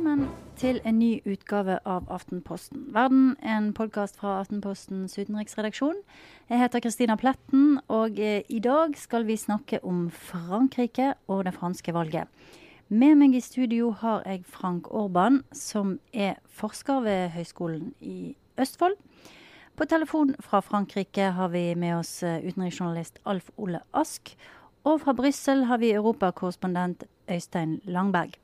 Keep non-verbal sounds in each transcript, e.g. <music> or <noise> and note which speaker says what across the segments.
Speaker 1: Velkommen til en ny utgave av Aftenposten. Verden, en podkast fra Aftenpostens utenriksredaksjon. Jeg heter Kristina Pletten, og eh, i dag skal vi snakke om Frankrike og det franske valget. Med meg i studio har jeg Frank Orban, som er forsker ved Høgskolen i Østfold. På telefon fra Frankrike har vi med oss eh, utenriksjournalist Alf Ole Ask. Og fra Brussel har vi europakorrespondent Øystein Langberg.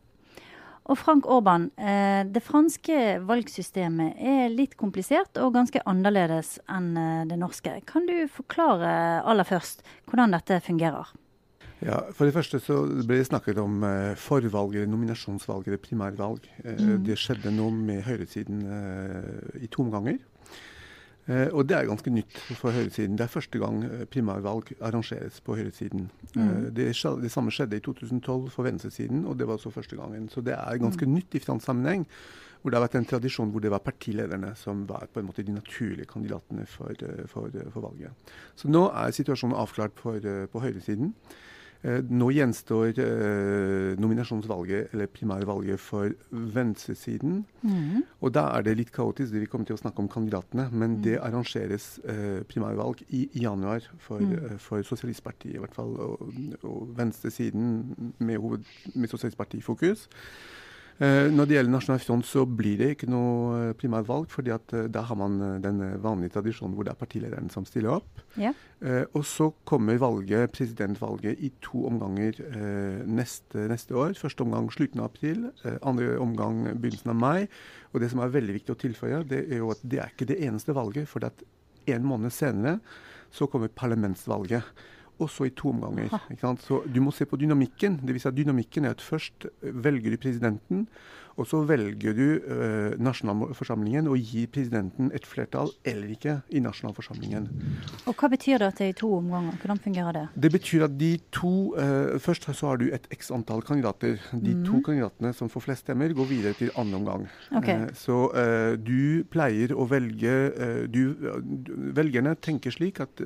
Speaker 1: Og Frank Orban, eh, det franske valgsystemet er litt komplisert og ganske annerledes enn eh, det norske. Kan du forklare aller først hvordan dette fungerer?
Speaker 2: Ja, For det første så ble det snakket om forvalg, forvalg, nominasjonsvalg eller primærvalg. Mm. Det skjedde noe med høyresiden i to omganger. Eh, og det er ganske nytt for høyresiden. Det er første gang eh, primærvalg arrangeres på høyresiden. Mm. Eh, det, det, samme skjedde i 2012 for venstresiden, og det var også første gangen. Så det er ganske mm. nytt i fransk sammenheng. Hvor det har vært en tradisjon hvor det var partilederne som var på en måte de naturlige kandidatene for, for, for valget. Så nå er situasjonen avklart for, på høyresiden. Eh, nå gjenstår eh, nominasjonsvalget, eller primærvalget, for venstresiden. Mm. Og da er det litt kaotisk. det Vi kommer til å snakke om kandidatene. Men mm. det arrangeres eh, primærvalg i, januar for, mm. For, Sosialistpartiet, i hvert fall. Og, og venstresiden med, hoved, med Sosialistpartiet i fokus. Eh, når det gjelder Nasjonal Front, så blir det ikke noe primært primærvalg. fordi at eh, da har man den vanlige tradisjonen hvor det er partilederen som stiller opp. Ja. Og så kommer valget, presidentvalget i to omganger neste, neste, år. Første omgang slutten av april, andre omgang begynnelsen av mai. Og det som er veldig viktig å tilføye, det er jo at det er ikke det eneste valget. For at en måned senere så kommer parlamentsvalget også i to omganger. Så Du må se på dynamikken. Det vil si at dynamikken er at først velger du presidenten, og så velger du eh, nasjonalforsamlingen og gir presidenten et flertall eller ikke i nasjonalforsamlingen.
Speaker 1: Og Hva betyr det at det er i to omganger? Hvordan fungerer det?
Speaker 2: Det betyr at de to eh, Først så har du et x antall kandidater. De mm. to kandidatene som får flest stemmer, går videre til andre omgang. Okay. Eh, så du pleier å velge du, Velgerne tenker slik at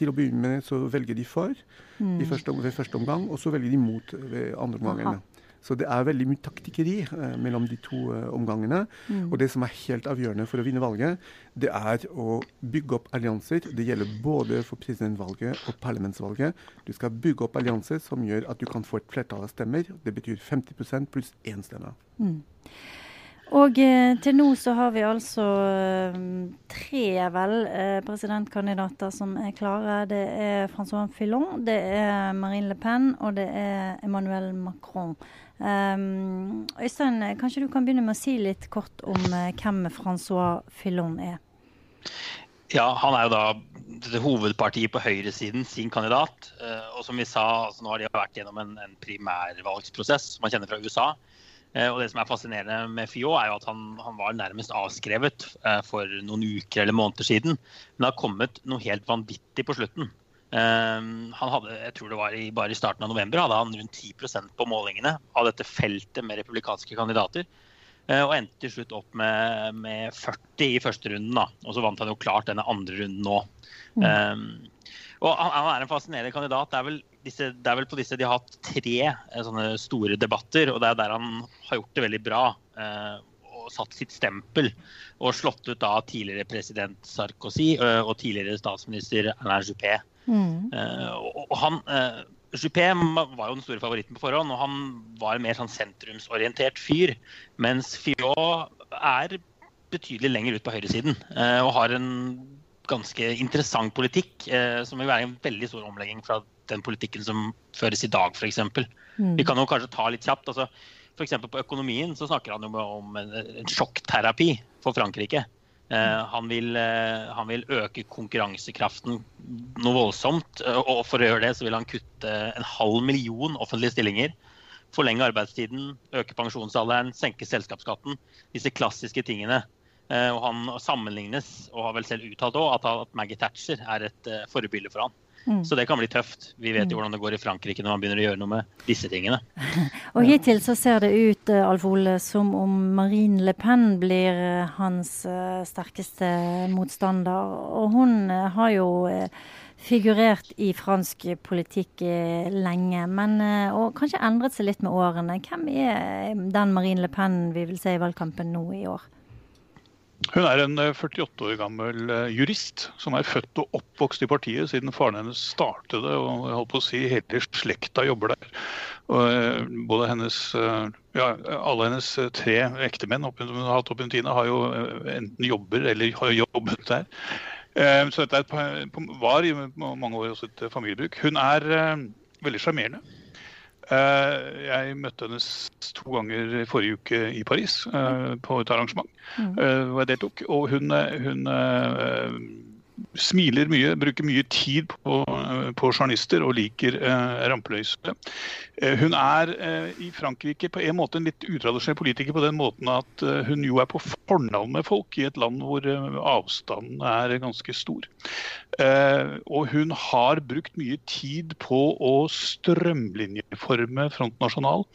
Speaker 2: til å begynne med så velger de for mm. første, ved første omgang, og så velger de mot ved andre omgangene. Så det er veldig mye taktikkeri eh, mellom de to eh, omgangene. Mm. Og det som er helt avgjørende for å vinne valget, det er å bygge opp allianser. Det gjelder både for presidentvalget og parlamentsvalget. Du skal bygge opp allianser som gjør at du kan få et flertall av stemmer. Det betyr 50 pluss én stemme. Mm.
Speaker 1: Og eh, til nå så har vi altså eh, tre vel eh, presidentkandidater som er klare. Det er Francois Fillon, det er Marine Le Pen og det er Emmanuel Macron. Um, Øystein, kanskje du kan begynne med å si litt kort om hvem Francois Fillon er?
Speaker 3: Ja, Han er jo da hovedpartiet på høyresiden sin kandidat. Og som vi sa, altså, nå har de vært gjennom en, en primærvalgsprosess som man kjenner fra USA. Eh, og det som er fascinerende med Fio, er jo at han, han var nærmest avskrevet eh, for noen uker eller måneder siden. Men det har kommet noe helt vanvittig på slutten. Eh, han hadde, jeg tror det var i, bare i starten av november, hadde han rundt 10% på målingene av dette feltet med republikanske kandidater. Og endte til slutt opp med, med 40 i første runden. da, Og så vant han jo klart denne andre runden nå. Mm. Um, og han, han, er en fascinerende kandidat. Det er vel disse, det er vel på disse de har hatt tre eh, sånne store debatter, og det er der han har gjort det veldig bra. Eh, og satt sitt stempel. Og slått ut da tidligere president Sarkozy eh, og tidligere statsminister Alain Juppé. Mm. Eh, og, han Juppé var jo den store favoritten på forhånd, og han var en mer sånn sentrumsorientert fyr. Mens Fiot er betydelig lenger ut på høyresiden eh, og har en ganske interessant politikk som vil være en veldig stor omlegging fra den politikken som føres i dag, f.eks. Mm. Vi kan jo kanskje ta litt kjapt. altså F.eks. på økonomien så snakker han jo om en, en sjokkterapi for Frankrike. Uh, han, vil, uh, han, vil, øke konkurransekraften noe voldsomt. Uh, og for å gjøre det så vil han kutte en halv million offentlige stillinger. Forlenge arbeidstiden, øke pensjonsalderen, senke selskapsskatten. Disse klassiske tingene. og han sammenlignes, og har vel selv uttalt òg, at, at Maggie Thatcher er et forbilde for han. Mm. Så det kan bli tøft. Vi vet jo mm. hvordan det går i Frankrike når man begynner å gjøre noe med disse tingene. <laughs>
Speaker 1: Og hittil så ser det ut eh, Alf Ole, som om Marine Le Pen blir eh, hans uh, sterkeste motstander. Og hun har jo figurert i fransk politikk lenge, men, og kanskje endret seg litt med årene. Hvem er den Marine Le Pen vi vil se i valgkampen nå i år?
Speaker 4: Hun er en 48 eh, år gammel eh, jurist som er født og oppvokst i partiet siden faren hennes startet det. og jeg holdt på å si Hele slekta jobber der. Og eh, både hennes, ja, Alle hennes tre ektemenn hun har hatt opp i tiden, har jo enten jobber eller har jobbet der. Så dette var i mange år også et familiebruk. Hun er veldig sjarmerende. Eh, jeg møtte henne to ganger forrige uke i Paris eh, på et arrangement mm. Eh, hvor jeg deltok. Og hun, hun smiler mye, bruker mye tid på, på journalister og liker eh, rampeløse. Eh, hun er eh, i Frankrike på en måte en litt utradisjonell politiker på den måten at eh, hun jo er på fornavn med folk i et land hvor eh, avstanden er ganske stor. Eh, og hun har brukt mye tid på å strømlinjeforme Front National.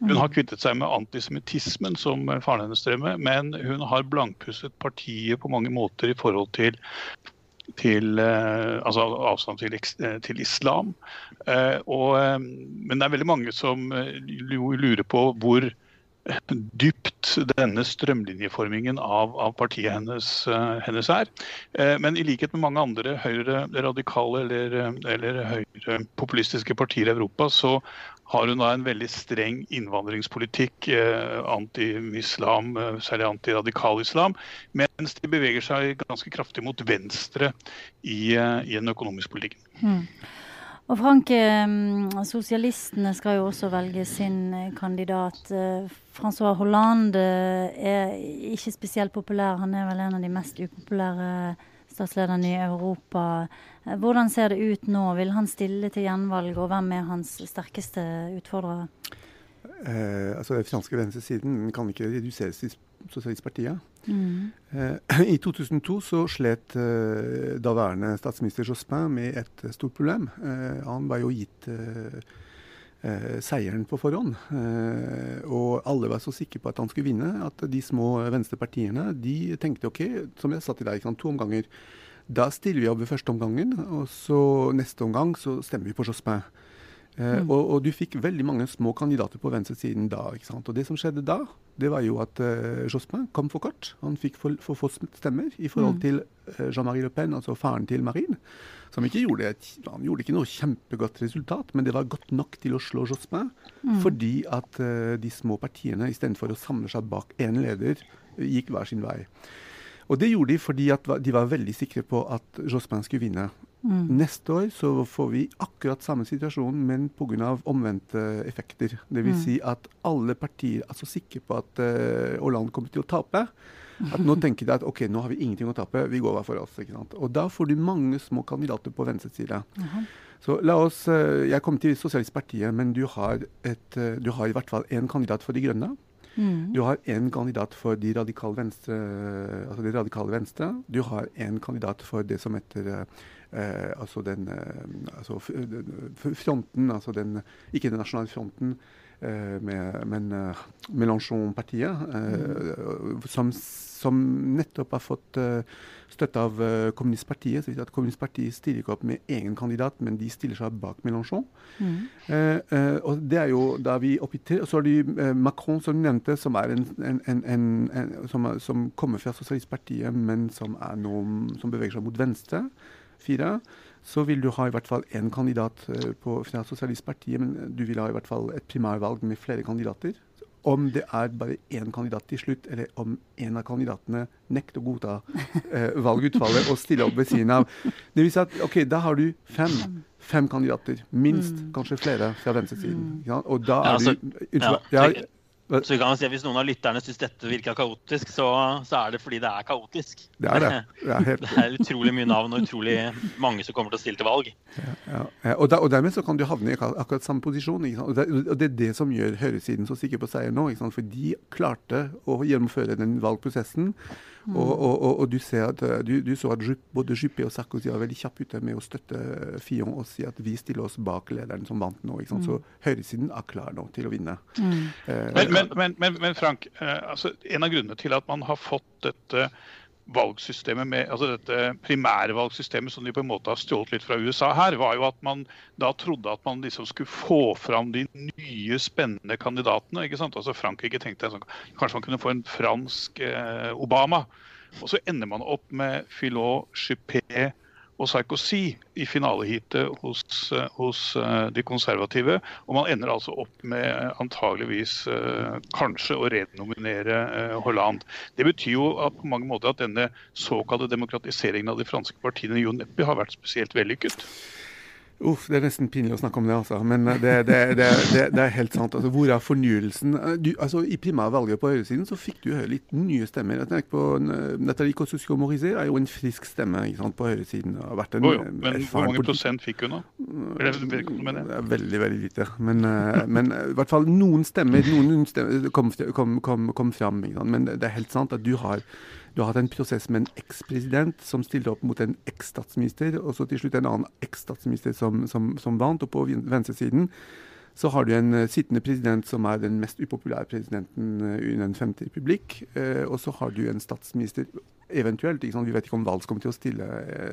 Speaker 4: Hun har kvittet seg med antisemittismen som faren hennes drev med, men hun har blankpusset partiet på mange måter i forhold til til eh, altså avstand til, eh, til islam. Eh, og, men det er veldig mange som lurer på hvor dypt denne strømlinjeformingen av, av partiet hennes, hennes, er. Men i likhet med mange andre høyre radikale eller, eller høyre populistiske partier i Europa, så har hun da en veldig streng innvandringspolitikk, eh, anti-islam, særlig særlig antiradikal islam, mens de beveger seg ganske kraftig mot venstre i, eh, i den økonomiske politikken. Mm.
Speaker 1: Og Frank, eh, sosialistene skal jo også velge sin eh, kandidat. Francois Hollande er ikke spesielt populær. Han er vel en av de mest upopulære statslederen i Europa. Hvordan ser det ut nå? Vil han stille til gjenvalg, og hvem er hans sterkeste utfordrere?
Speaker 2: Eh, altså Den franske venstresiden kan ikke reduseres til Sosialistpartiet. Mm. Eh, <clears throat> I 2002 så slet eh, daværende statsminister Jospin med et stort problem. Eh, han var jo gitt eh, seieren på forhånd. og alle var så sikre på at han skulle vinne, at de små venstrepartiene de tenkte OK, som jeg sa til deg, to omganger da stiller vi opp ved første omgangen, og så neste omgang så stemmer vi på Jospin. Eh, mm. og, og, du fikk veldig mange små kandidater på venstresiden da. ikke sant? Og det som skjedde da, det var jo at uh, Jospin kom for kort. Han fikk for, for få stemmer i forhold mm. til uh, Jean-Marie Le Pen, altså faren til Marine. Som ikke gjorde han gjorde ikke noe kjempegodt resultat, men det var godt nok til å slå Jospin. Mm. Fordi at uh, de små partiene istedenfor å samle seg bak én leder, gikk hver sin vei. Og det gjorde de fordi de var veldig sikre på at Jospin skulle vinne. Mm. Neste år så får vi akkurat samme situasjon, men pga. omvendte effekter. Dvs. Mm. Si at alle partier er så sikre på at uh, Hollande kommer til å tape. At nå tenker de at ok, nå har vi ingenting å tape, vi går hver for oss. ikke sant? Og da får du mange små kandidater på venstre side. -huh. Så la oss, uh, Jeg kom til Sosialistpartiet, men du har, et, uh, du har i hvert fall én kandidat for De Grønne. Mm. Du har én kandidat for de radikale venstre, altså de radikale venstre. Du har én kandidat for det som heter eh, altså den eh, altså fronten, altså den Ikke den nasjonale fronten, eh, med, men uh, Mélenchon-partiet, mm. som, som, nettopp har fått støtte av Kommunistpartiet. så at Kommunistpartiet stiller ikke opp med egen kandidat, men de stiller seg bak Mélenchon. Mm. Uh, uh, og det er jo da vi oppi til, Så har de Macron, som du nevnte, som, er en, en, en, som, som, kommer fra Sosialistpartiet, men som, er noen, som beveger seg mot venstre. Fire. Så vil du ha i hvert fall én kandidat på, fra Sosialistpartiet, men du vil ha i hvert fall et primærvalg med flere kandidater om det er bare én kandidat til slutt, eller om en av kandidatene nekter å godta eh, valgutfallet og stille opp ved siden av. Det vil si at ok, da har du fem, fem kandidater. Minst, mm. kanskje flere fra venstresiden. Mm. Ja, og da er ja, altså, du Unnskyld.
Speaker 3: ja, så vi kan si at Hvis noen av lytterne syns dette virker kaotisk, så, så, er det fordi det er kaotisk.
Speaker 2: Det er det. <laughs>
Speaker 3: Det er, helt... det er utrolig mye navn og utrolig mange som kommer til å stille til valg.
Speaker 2: Ja, ja. Og, der, og, dermed så kan du havne i akkurat samme posisjon. Og det, og, det, er det som gjør høyresiden så sikker på seier nå. For de klarte å gjennomføre den valgprosessen Mm. Og, og, og, du ser at eh, du, du så at både Juppé og Sarkozy var veldig kjappe ute med å støtte Fillon og si at vi stiller oss bak lederen som vant nå. Mm. Så høyresiden er klar nå til å vinne. Mm.
Speaker 4: Eh, men, men, men, men, Frank, eh, altså, en av grunnene til at man har fått dette valgsystemet med, altså dette primærvalgsystemet som de på en måte har stjålet litt fra USA her, var jo at man da trodde at man liksom skulle få fram de nye, spennende kandidatene. ikke sant? Altså Frankrike tenkte sånn, kanskje man kunne få en fransk eh, Obama. Og så ender man opp med Philot Juppé og Sarkozy i finaleheatet hos, hos, eh, de konservative. Og man ender altså opp med eh, antageligvis eh, kanskje å renominere Hollande. Det betyr jo på mange måter at denne såkalte demokratiseringen av de franske partiene jo neppe har vært spesielt vellykket.
Speaker 2: Uff, det er nesten pinlig å snakke om det, altså. Men eh, det, det, det, det er helt sant. Altså, hvor er fornyelsen? Eh, du, altså, I primærvalget på høyresiden så fikk du høre litt nye stemmer. Jeg tenker på uh, Nathalie Kosciusko-Morizet er jo en frisk stemme ikke sant, på høyresiden.
Speaker 4: Har vært en, oh, men hvor mange prosent fikk hun, da? Eller,
Speaker 2: det veldig, veldig lite. Men, men i hvert fall noen stemmer, noen stemmer kom, kom, kom, kom fram. Men det er helt sant at du har du har hatt en prosess med en eks-president som stilte opp mot en eks-statsminister, og så til slutt en annen eks-statsminister som, som, som, vant. Og på venstresiden så har du en uh, sittende president som er den mest upopulære presidenten under den femte republikk. Uh, og så har du en statsminister eventuelt. Vi vet ikke om Valls kommer til å stille,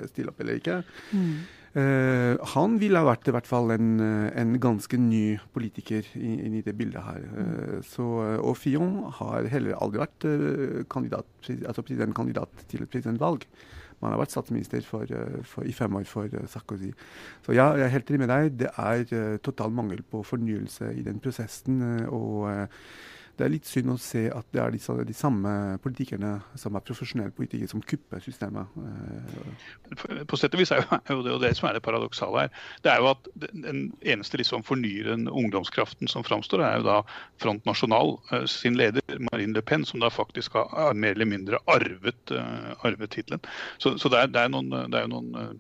Speaker 2: stille opp eller ikke. Mm. Uh, han ville ha vært i hvert fall en, eh, en ganske ny politiker inn i det bildet her. Uh, så, og Fillon har heller aldri vært uh, kandidat, altså presidentkandidat til presidentvalg. Man har vært statsminister for, for, i fem år for Sarkozy. Så ja, jeg er helt enig med deg. Det er total mangel på fornyelse i den prosessen. og det er litt synd å se at det er de, de samme politikerne som er profesjonelle politikere, som kupper systemet.
Speaker 4: På sett og vis er jo det, og det som er det paradoksale her, det er jo at den eneste liksom fornyeren ungdomskraften som framstår, er jo da Front National eh, sin leder, Marine Le Pen, som da faktisk har mer eller mindre arvet, uh, arvet tittelen. Så, så det, er, det, er noen, det er jo noen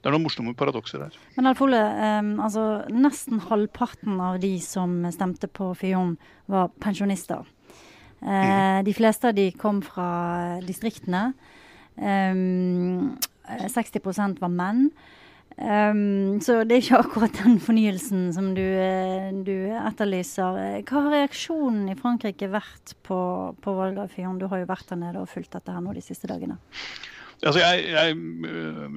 Speaker 4: det er noen morsomme paradokser her.
Speaker 1: Men Alf Ole, um, altså, nesten halvparten av de som stemte på Fillon, var pensjonister. Uh, mm. De fleste av de kom fra distriktene. Um, 60% var menn. Um, så det er ikke akkurat den fornyelsen som du, du, etterlyser. Hva har reaksjonen i Frankrike vært på, på valget av Fillon? Du har jo vært der nede og fulgt dette her nå de siste dagene.
Speaker 4: Altså jeg, jeg, øh,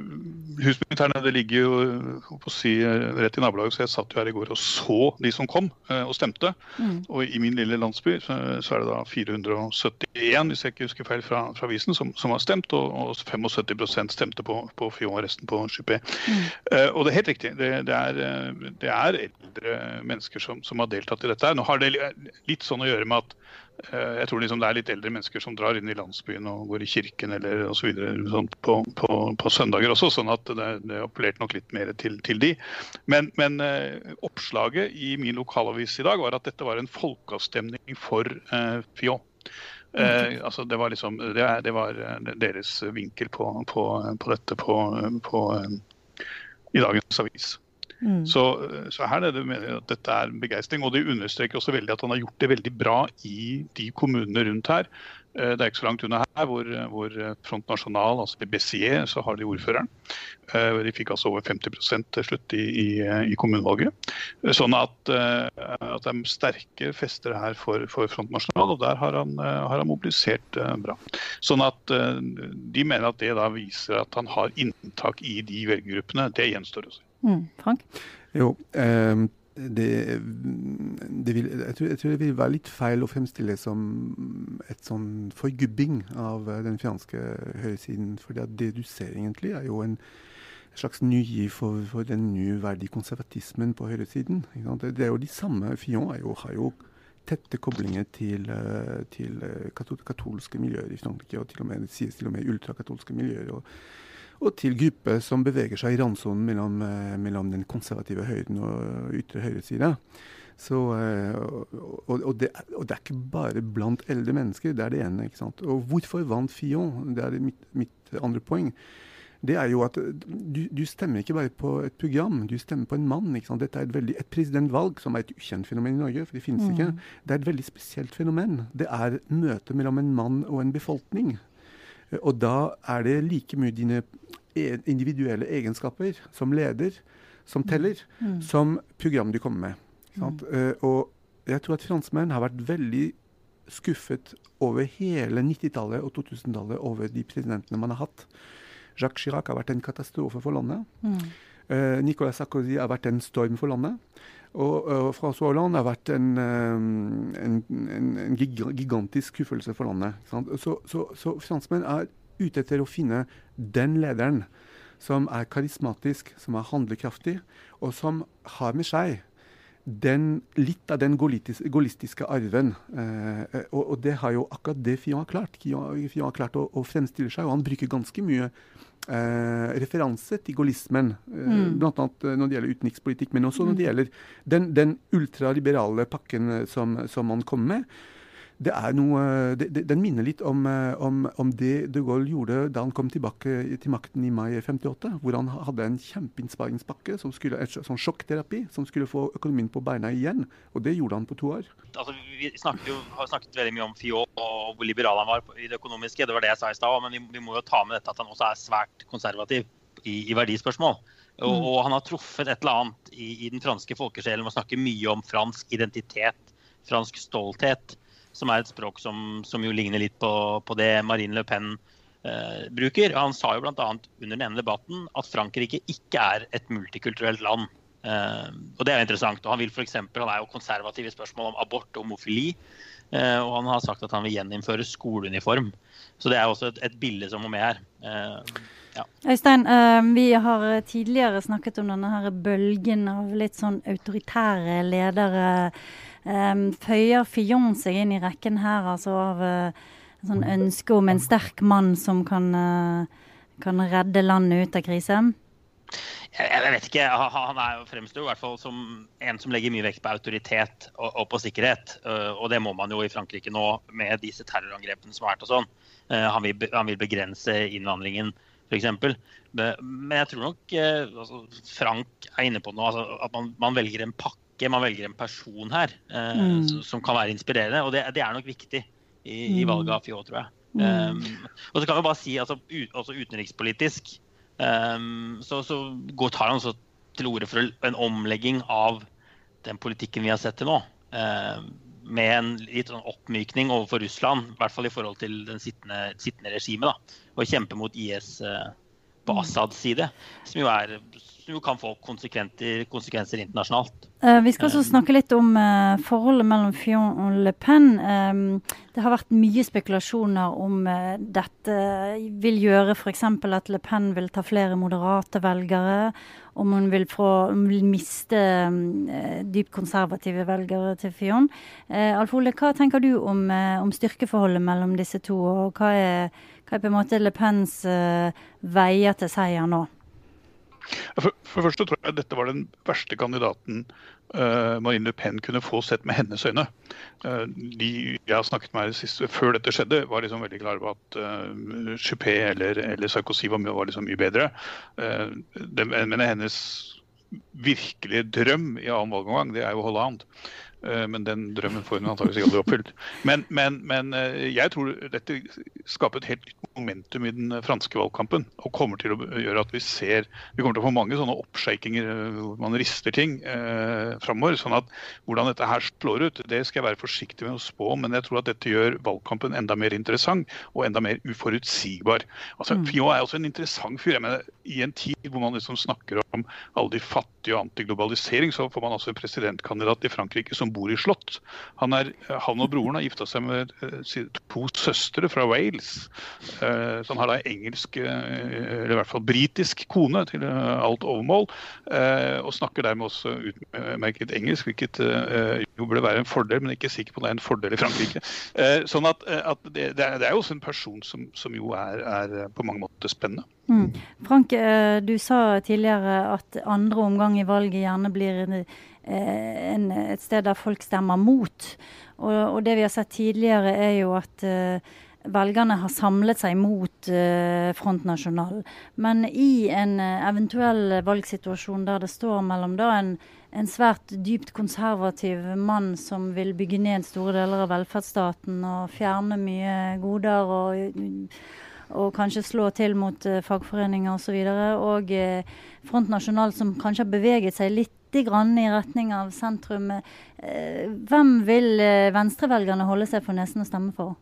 Speaker 4: huset mitt her nede ligger jo si, rett i nabolaget, så jeg satt jo her i går og så de som kom øh, og stemte. Mm. Og i min lille landsby så, så, er det da 471, hvis jeg ikke husker feil fra, fra avisen, som, som, har stemt. Og, og 75% stemte på, på Fion og resten på Juppé. Mm. Uh, og det er helt riktig. Det, det, er, det er, eldre mennesker som, som, har deltatt i dette. Nå har det litt sånn å gjøre med at Eh, jeg tror liksom det er litt eldre mennesker som drar inn i landsbyen og går i kirken eller osv. Sånn på, på, på, søndager også, sånn at det, det appellerte nok litt mer til, til de. Men, men uh, oppslaget i min lokalavis i dag var at dette var en folkeavstemning for eh, Fion. Eh, altså det var liksom det, det, var deres vinkel på, på, på dette på, i dagens avis. Mm. Så, så, her er det at dette er begeistring. Og det understreker også veldig at han har gjort det veldig bra i de kommunene rundt her. Eh, det er ikke så langt unna her hvor, hvor Front National, altså i så har de ordføreren. Eh, de fikk altså over 50 til slutt i, i, i, kommunevalget. Sånn at, eh, at, er sterke fester her for, for Front National, og der har han, har han, mobilisert bra. Sånn at de mener at det da viser at han har inntak i de velgergruppene. Det gjenstår å si.
Speaker 1: Mm. Frank?
Speaker 2: Jo, um, det, det vil, jeg, tror, jeg, tror, det vil være litt feil å fremstille som et sånn forgubbing av eh, den franske høyresiden. For det du ser egentlig, er jo en slags ny giv for, for, den nyverdige konservatismen på høyresiden. Det, det, er jo de samme Fillon har jo tette koblinger til, eh, til eh, katolske miljøer i Frankrike, og til og med, det sies til og med ultrakatolske miljøer. og og til grupper som beveger seg i randsonen mellom, eh, mellom, den konservative høyden og ytre høyreside. Så, eh, og, og, det, og, det, er ikke bare blant eldre mennesker, det er det ene. ikke sant? Og hvorfor vant Fillon? Det er mitt, mitt andre poeng. Det er jo at du, du, stemmer ikke bare på et program, du stemmer på en mann. ikke sant? Dette er et, veldig, et presidentvalg, som er et ukjent fenomen i Norge, for det finnes mm. ikke. Det er et veldig spesielt fenomen. Det er møtet mellom en mann og en befolkning. Og da er det like mye dine individuelle egenskaper som leder som teller, mm. som program de kommer med. Mm. Uh, og jeg tror at franskmenn har vært veldig skuffet over hele 90-tallet og 2000-tallet over de presidentene man har hatt. Jacques Chirac har vært en katastrofe for landet. Mm. Uh, Nicolas Sarkozy har vært en storm for landet. Og uh, François Hollande har vært en, en, en, en gigantisk skuffelse for landet. Så, så, så franskmenn er ute etter å finne den lederen som er karismatisk, som er handlekraftig, og som har med seg den, litt av den gaullistiske arven. Eh, og, og, det har jo akkurat det Fion har klart. Fion har klart å, å, fremstille seg, og han bruker ganske mye eh, referanse til gaullismen. Eh, mm. Bl.a. Eh, når det gjelder utenrikspolitikk, men også når det mm. gjelder den, den ultraliberale pakken eh, som, som han kommer med det er noe, det, det, Den minner litt om, eh, om, om, det de Gaulle gjorde da han kom tilbake til makten i mai 58. Hvor han hadde en kjempeinsparingspakke, som skulle, et sånn sjokkterapi, som skulle få økonomien på beina igjen. Og det gjorde han på to år.
Speaker 3: Altså, vi jo, har snakket veldig mye om Fiot og hvor liberal han var i det økonomiske. Det var det jeg sa i stad. Men vi, vi, må jo ta med dette at han også er svært konservativ i, i verdispørsmål. Og, mm. og, han har truffet et eller annet i, i den franske folkesjelen og snakke mye om fransk identitet, fransk stolthet som er et språk som, som jo ligner litt på, på det Marine Le Pen eh, bruker. Han sa jo bl.a. under denne debatten at Frankrike ikke er et multikulturelt land. Eh, og det er jo interessant. og Han vil for eksempel, han er jo konservativ i spørsmål om abort og homofili. Eh, og han har sagt at han vil gjeninnføre skoleuniform. Så det er også et, et bilde som må med her. Eh,
Speaker 1: ja. Øystein, eh, vi har tidligere snakket om denne her bølgen av litt sånn autoritære ledere Um, føyer Fion seg inn i rekken her altså av uh, sånn ønske om en sterk mann som kan, uh, kan redde landet ut av krise?
Speaker 3: Jeg, vet ikke. Han er fremstår i hvert fall som en som legger mye vekt på autoritet og, og på sikkerhet. Uh, og det må man jo i Frankrike nå med disse terrorangrepene som har vært og sånn. Han vil, han, vil, begrense innvandringen f.eks. Men jeg tror nok altså, Frank er inne på noe. Altså, at man, man velger en pakke ikke man velger en person her eh, mm. som kan være inspirerende. Og det, det er nok viktig i, i mm. valget av Fjå, tror jeg. Um, og så kan vi bare si, altså, ut, også utenrikspolitisk, um, så, så går, tar han også til orde for en omlegging av den politikken vi har sett til nå. Um, med en litt sånn oppmykning overfor Russland, i hvert fall i forhold til den sittende, sittende regimet. Og kjempe mot IS uh, på. Assads side, som jo er som jo kan få konsekvenser, konsekvenser internasjonalt.
Speaker 1: Uh, vi skal også eh. snakke litt om uh, forholdet mellom Fion og Le Pen. Det har vært mye spekulasjoner om dette vil gjøre f.eks. at Le Pen vil ta flere moderate velgere. Om hun vil, få, hun vil miste um, dypt konservative velgere til Fion. Alf Ole, hva tenker du om, om, styrkeforholdet mellom disse to, og hva er, hva er på en måte Le Pens veier til seier nå?
Speaker 4: For, for det første tror jeg dette var den verste kandidaten uh, Marine Le Pen kunne få sett med hennes øyne. Uh, de jeg har snakket med sist, før dette skjedde, var liksom veldig klare på at uh, Juppé eller, eller, Sarkozy var, var liksom mye bedre. Uh, det, men hennes virkelige drøm i annen valgomgang, det er jo Hollande. Eh, men den drømmen får hun antakeligvis ikke aldri oppfylt. Men, men, men, eh, jeg tror dette skaper et helt nytt momentum i den franske valgkampen. Og kommer til å gjøre at vi ser Vi kommer til å få mange sånne oppshakinger eh, hvor man rister ting eh, framover. Sånn at hvordan dette her slår ut, det skal jeg være forsiktig med å spå. Men jeg tror at dette gjør valgkampen enda mer interessant og enda mer uforutsigbar. Altså, mm. Fillon er også en interessant fyr. jeg mener, I en tid hvor man liksom snakker om alle de fattige og antiglobalisering, så får man altså en presidentkandidat i Frankrike som bor i slott. Han, er, han og broren har gifta seg med uh, to søstre fra Wales. Uh, så han har da engelsk, uh, eller i hvert fall britisk kone til alt overmål. og snakker dermed også utmerket engelsk, hvilket jo burde være en fordel, men ikke sikker på det er en fordel i Frankrike. sånn at, at det, det, er, jo også en person som, som jo er, er, på mange måter spennende.
Speaker 1: Mm. Frank, du sa tidligere at andre omgang i valget gjerne blir Eh, en, et sted der folk stemmer mot. Og, og, det vi har sett tidligere, er jo at uh, velgerne har samlet seg mot uh, Front National. Men i en uh, eventuell valgsituasjon der det står mellom da en, en, svært dypt konservativ mann som vil bygge ned store deler av velferdsstaten og fjerne mye goder og, og kanskje slå til mot uh, fagforeninger osv., og, så og Front Nasjonal som kanskje har beveget seg litt grann i retning av sentrum. Hvem vil venstrevelgerne holde seg for nesen og stemme for?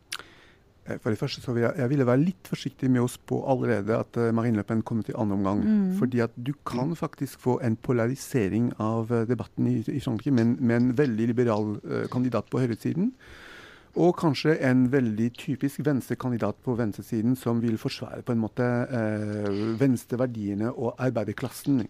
Speaker 2: For det første så vil jeg, jeg ville være litt forsiktig med å spå allerede at uh, Marine Le Pen kommer til andre omgang. Mm. Fordi at du kan faktisk få en polarisering av uh, debatten i, i Frankrike med, en veldig liberal uh, kandidat på høyresiden. Og kanskje en veldig typisk venstrekandidat på venstresiden som vil forsvare på en måte venstreverdiene og arbeiderklassen.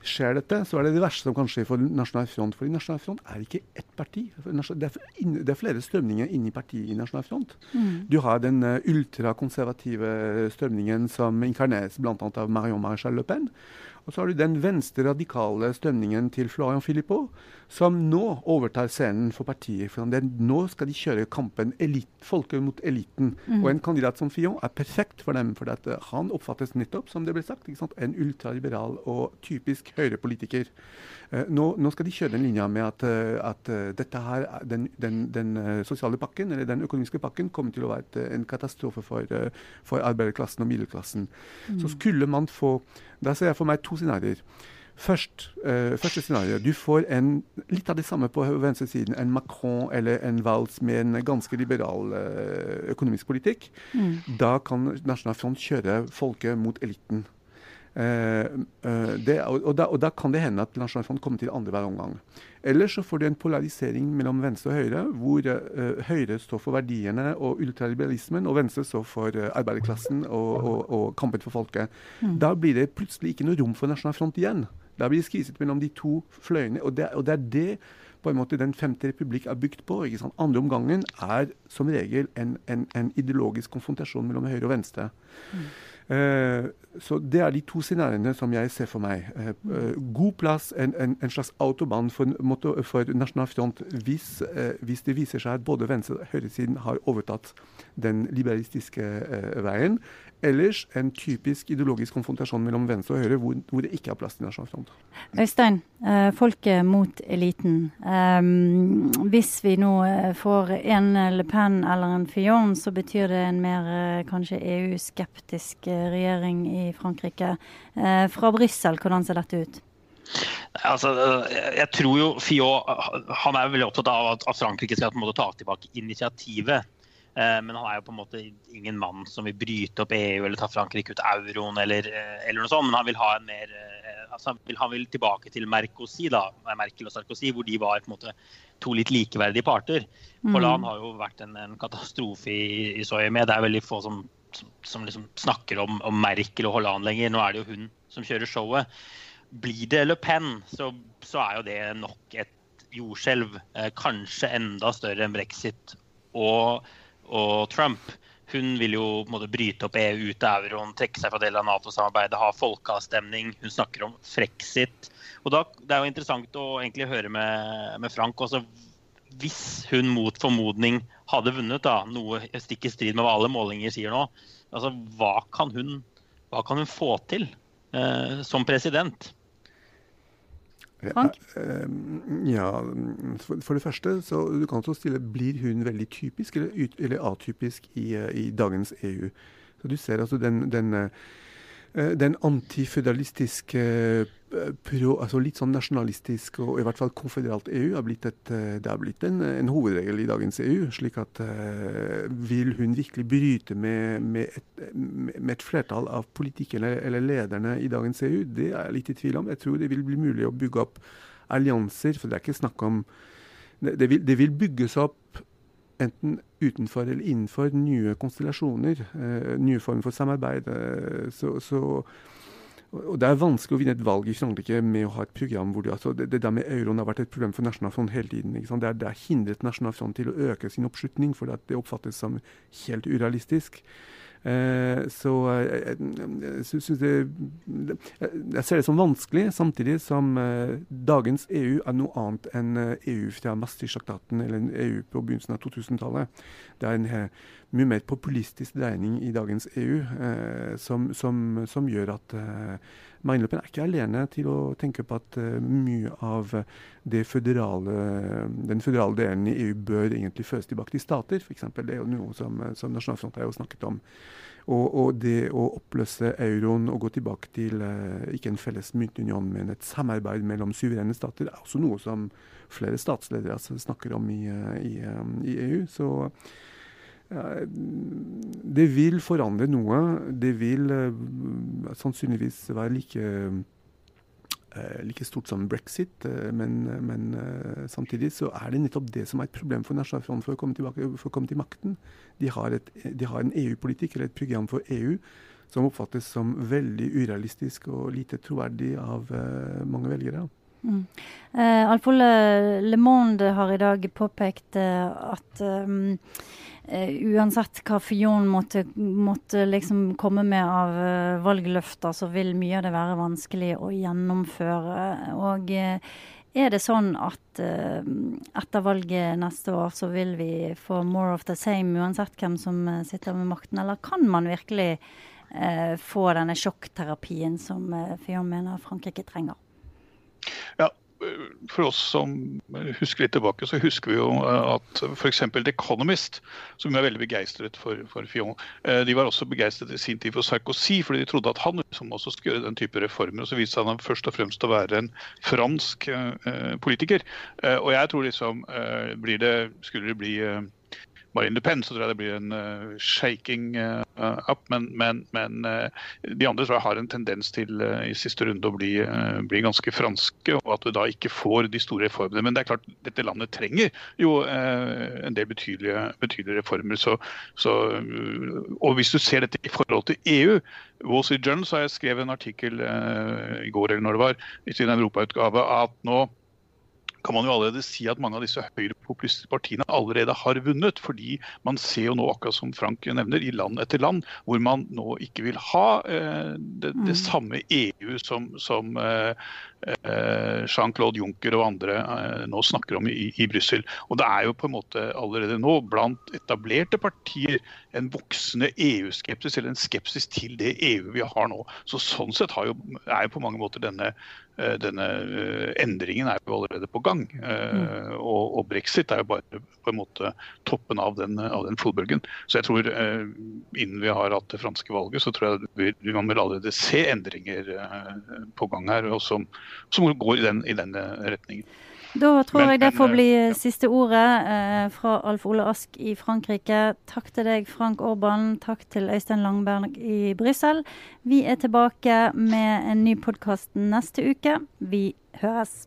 Speaker 2: Skjer dette, så er det det verste som kan skje for Nasjonal Front. For Nasjonal Front er ikke ett parti. Det er, flere strømninger inni partiet i Nasjonal Front. Mm. Du har den uh, ultrakonservative strømningen som inkarneres bl.a. av Marion Maréchal Le Pen. Og så har du den venstre radikale strømningen til Florian Philippot, som nå overtar scenen for partiet. For den, nå skal de kjøre kampen elit, folket mot eliten. Mm. Og en kandidat som Fillon er perfekt for dem, for at, uh, han oppfattes nettopp, som det ble sagt, en ultraliberal og typisk høyrepolitiker. Uh, nå, nå, skal de kjøre den linja med at, uh, at dette her, den, den, den sosiale pakken, eller den økonomiske pakken, kommer til å være en katastrofe for, for arbeiderklassen og middelklassen. Mm. Så skulle man få Da ser jeg for meg to scenarioer. Først, uh, første scenario. Du får en, litt av det samme på venstresiden. En Macron eller en Valls med en ganske liberal uh, økonomisk politikk. Mm. Da kan Nasjonal Front kjøre folket mot eliten. Uh, det, og, og, da, og, da, kan det hende at Nasjonal Front kommer til andre hver omgang. Eller så får du en polarisering mellom venstre og høyre, hvor høyre står for verdiene og ultraliberalismen, og venstre står for arbeiderklassen og, og, kampen for folket. Mm. Da blir det plutselig ikke noe rom for Nasjonal Front igjen. Da blir det skviset mellom de to fløyene. Og det, og det, er det på en måte den femte republikk er bygd på. ikke sant? Andre omgangen er som regel en, en, en ideologisk konfrontasjon mellom høyre og venstre. Mm. Uh, så Det er de to scenarioene som jeg ser for meg. Uh, uh, god plass, en, en, slags autobahn for, for Nasjonal Front hvis, hvis, det viser seg at både venstre- og høyresiden har overtatt den liberalistiske veien. Ellers en typisk ideologisk konfrontasjon mellom venstre og høyre, hvor, hvor det ikke er plass til Nasjonal Front.
Speaker 1: Øystein, folket mot eliten. Um, hvis vi nå får en Le Pen eller en Fillon, så betyr det en mer kanskje EU-skeptisk regjering i Frankrike. Eh, fra Brussel, hvordan ser dette ut?
Speaker 3: Altså, jeg tror jo Fiot han er veldig opptatt av at Frankrike skal ta tilbake initiativet. Eh, men han er jo på en måte ingen mann som vil bryte opp EU eller ta Frankrike ut euroen eller, eh, eller, noe sånt. Men han vil ha en mer altså, han vil tilbake til Mercosi, da, Merkel og Sarkozy, hvor de var på en måte to litt likeverdige parter. Mm. Hollande har jo vært en, en katastrofe i, i så med. Det er veldig få som som liksom snakker om, om, Merkel og Hollande lenger. Nå er det jo hun som kjører showet. Blir det Le Pen, så, så er jo det nok et jordskjelv. Eh, kanskje enda større enn brexit og, og Trump. Hun vil jo måte, bryte opp EU ut av euroen, trekke seg fra del av Nato-samarbeidet, ha folkeavstemning. Hun snakker om frexit. Og da, Det er jo interessant å egentlig høre med, med Frank også. Hvis hun mot formodning hadde vunnet, da, noe stikk i strid med hva alle målinger sier nå, altså, hva, kan hun, hva kan hun få til eh, som president?
Speaker 1: Frank?
Speaker 2: Ja, for det første så du kan også stille blir hun veldig typisk eller, eller atypisk i, i, dagens EU. Så du ser altså den, den eh, Eh, den antiføderalistiske eh, altså litt sånn nasjonalistisk og i hvert fall konføderalt EU har blitt, et, eh, det har blitt en, en, hovedregel i dagens EU. slik at uh, Vil hun virkelig bryte med, med, et, med et, flertall av politikerne eller lederne i dagens EU? Det er jeg litt i tvil om. Jeg tror det vil bli mulig å bygge opp allianser. For det er ikke snakk om Det, det, vil, det vil bygges opp enten utenfor eller innenfor nye konstellasjoner, eh, nye former for samarbeid. Eh, så, så, og Det er vanskelig å vinne et valg i Frankrike med å ha et program hvor det, altså det, det der med euroen har vært et problem for Nasjonal Front hele tiden. Det, er, det har hindret Nasjonal Front til å øke sin oppslutning, for det oppfattes som helt urealistisk. Eh, så jeg, jeg, det, jeg ser det som vanskelig, samtidig som eh, dagens EU er noe annet enn EU eh, e fra Maastricht-traktaten eller EU på begynnelsen av 2000-tallet. Det er en mye mer populistisk dreining i dagens EU, eh, som, som, som, gjør at eh, Marine er ikke alene til å tenke på at eh, mye av føderale, den føderale delen i EU bør egentlig føres tilbake til stater. Eksempel. det er jo noe som, som Nasjonalfront har jo snakket om. Og, og, det å oppløse euroen og gå tilbake til eh, ikke en felles myntunion, men et samarbeid mellom suverene stater, er også noe som flere statsledere snakker om i, uh, i, um, i EU. Så det vil forandre noe. Det vil uh, sannsynligvis være like, uh, like stort som brexit, uh, men, men samtidig så er det nettopp det som er et problem for Nasjonal Front for for å komme til makten. De har, et, de har en EU-politikk eller et program for EU som oppfattes som veldig urealistisk og lite troverdig av mange velgere. Mm.
Speaker 1: Uh, Alf Le Monde har i dag påpekt uh, at um, uh, uansett hva Fion måtte, måtte liksom komme med av valgløfter, så vil mye av det være vanskelig å gjennomføre. Og er det sånn at etter valget neste år så vil vi få more of the same uansett hvem som sitter med makten, eller kan man virkelig få denne sjokkterapien som Fion mener Frankrike trenger?
Speaker 4: For oss som husker litt tilbake, så husker vi jo eh, at f.eks. The Economist, som er veldig begeistret for, for Fillon, eh, de var også begeistret i sin tid for Sarkozy, fordi de trodde at han som også skulle gjøre den type reformer. og Så viste han først og fremst å være en fransk eh, politiker. Eh, og jeg tror liksom, eh, blir det, skulle det bli eh, Marine Le Pen, så tror jeg det blir en uh, shaking uh, up. Men, men, men uh, de andre tror jeg har en tendens til i siste runde å bli, bli, ganske franske, og at vi da ikke får de store reformene. Men det er klart, dette landet trenger jo en del betydelige, betydelige reformer. Så, så, og hvis du ser dette i forhold til EU Wall Street Journal så har jeg skrevet en artikkel i går eller når det var, i sin europautgave at nå kan man jo allerede si at mange av disse høyrepopulistiske partiene allerede har vunnet. Fordi man ser jo nå, akkurat som Frank nevner, i land etter land hvor man nå ikke vil ha eh, det, det, mm. samme EU som, som eh, eh, Jean-Claude Juncker og andre eh, nå snakker om i, i Brussel. Og det er jo på en måte allerede nå blant etablerte partier en voksende EU-skepsis, eller en skepsis til det EU vi har nå. Så Sånn sett jo, er jo på mange måter denne denne eh, endringen er jo allerede på gang. Eh, mm. Og, og, brexit er jo bare på en måte toppen av den, av den flodbølgen. Så jeg tror innen vi har hatt det franske valget, så tror jeg vi, vi man vil allerede se endringer på gang her, og som, som går i den, i den retningen.
Speaker 1: Da tror men, jeg det får bli ja. siste ordet eh, fra Alf Ole Ask i Frankrike. Takk til deg, Frank Orban. Takk til Øystein Langberg i Brussel. Vi er tilbake med en ny podkast neste uke. Vi høres.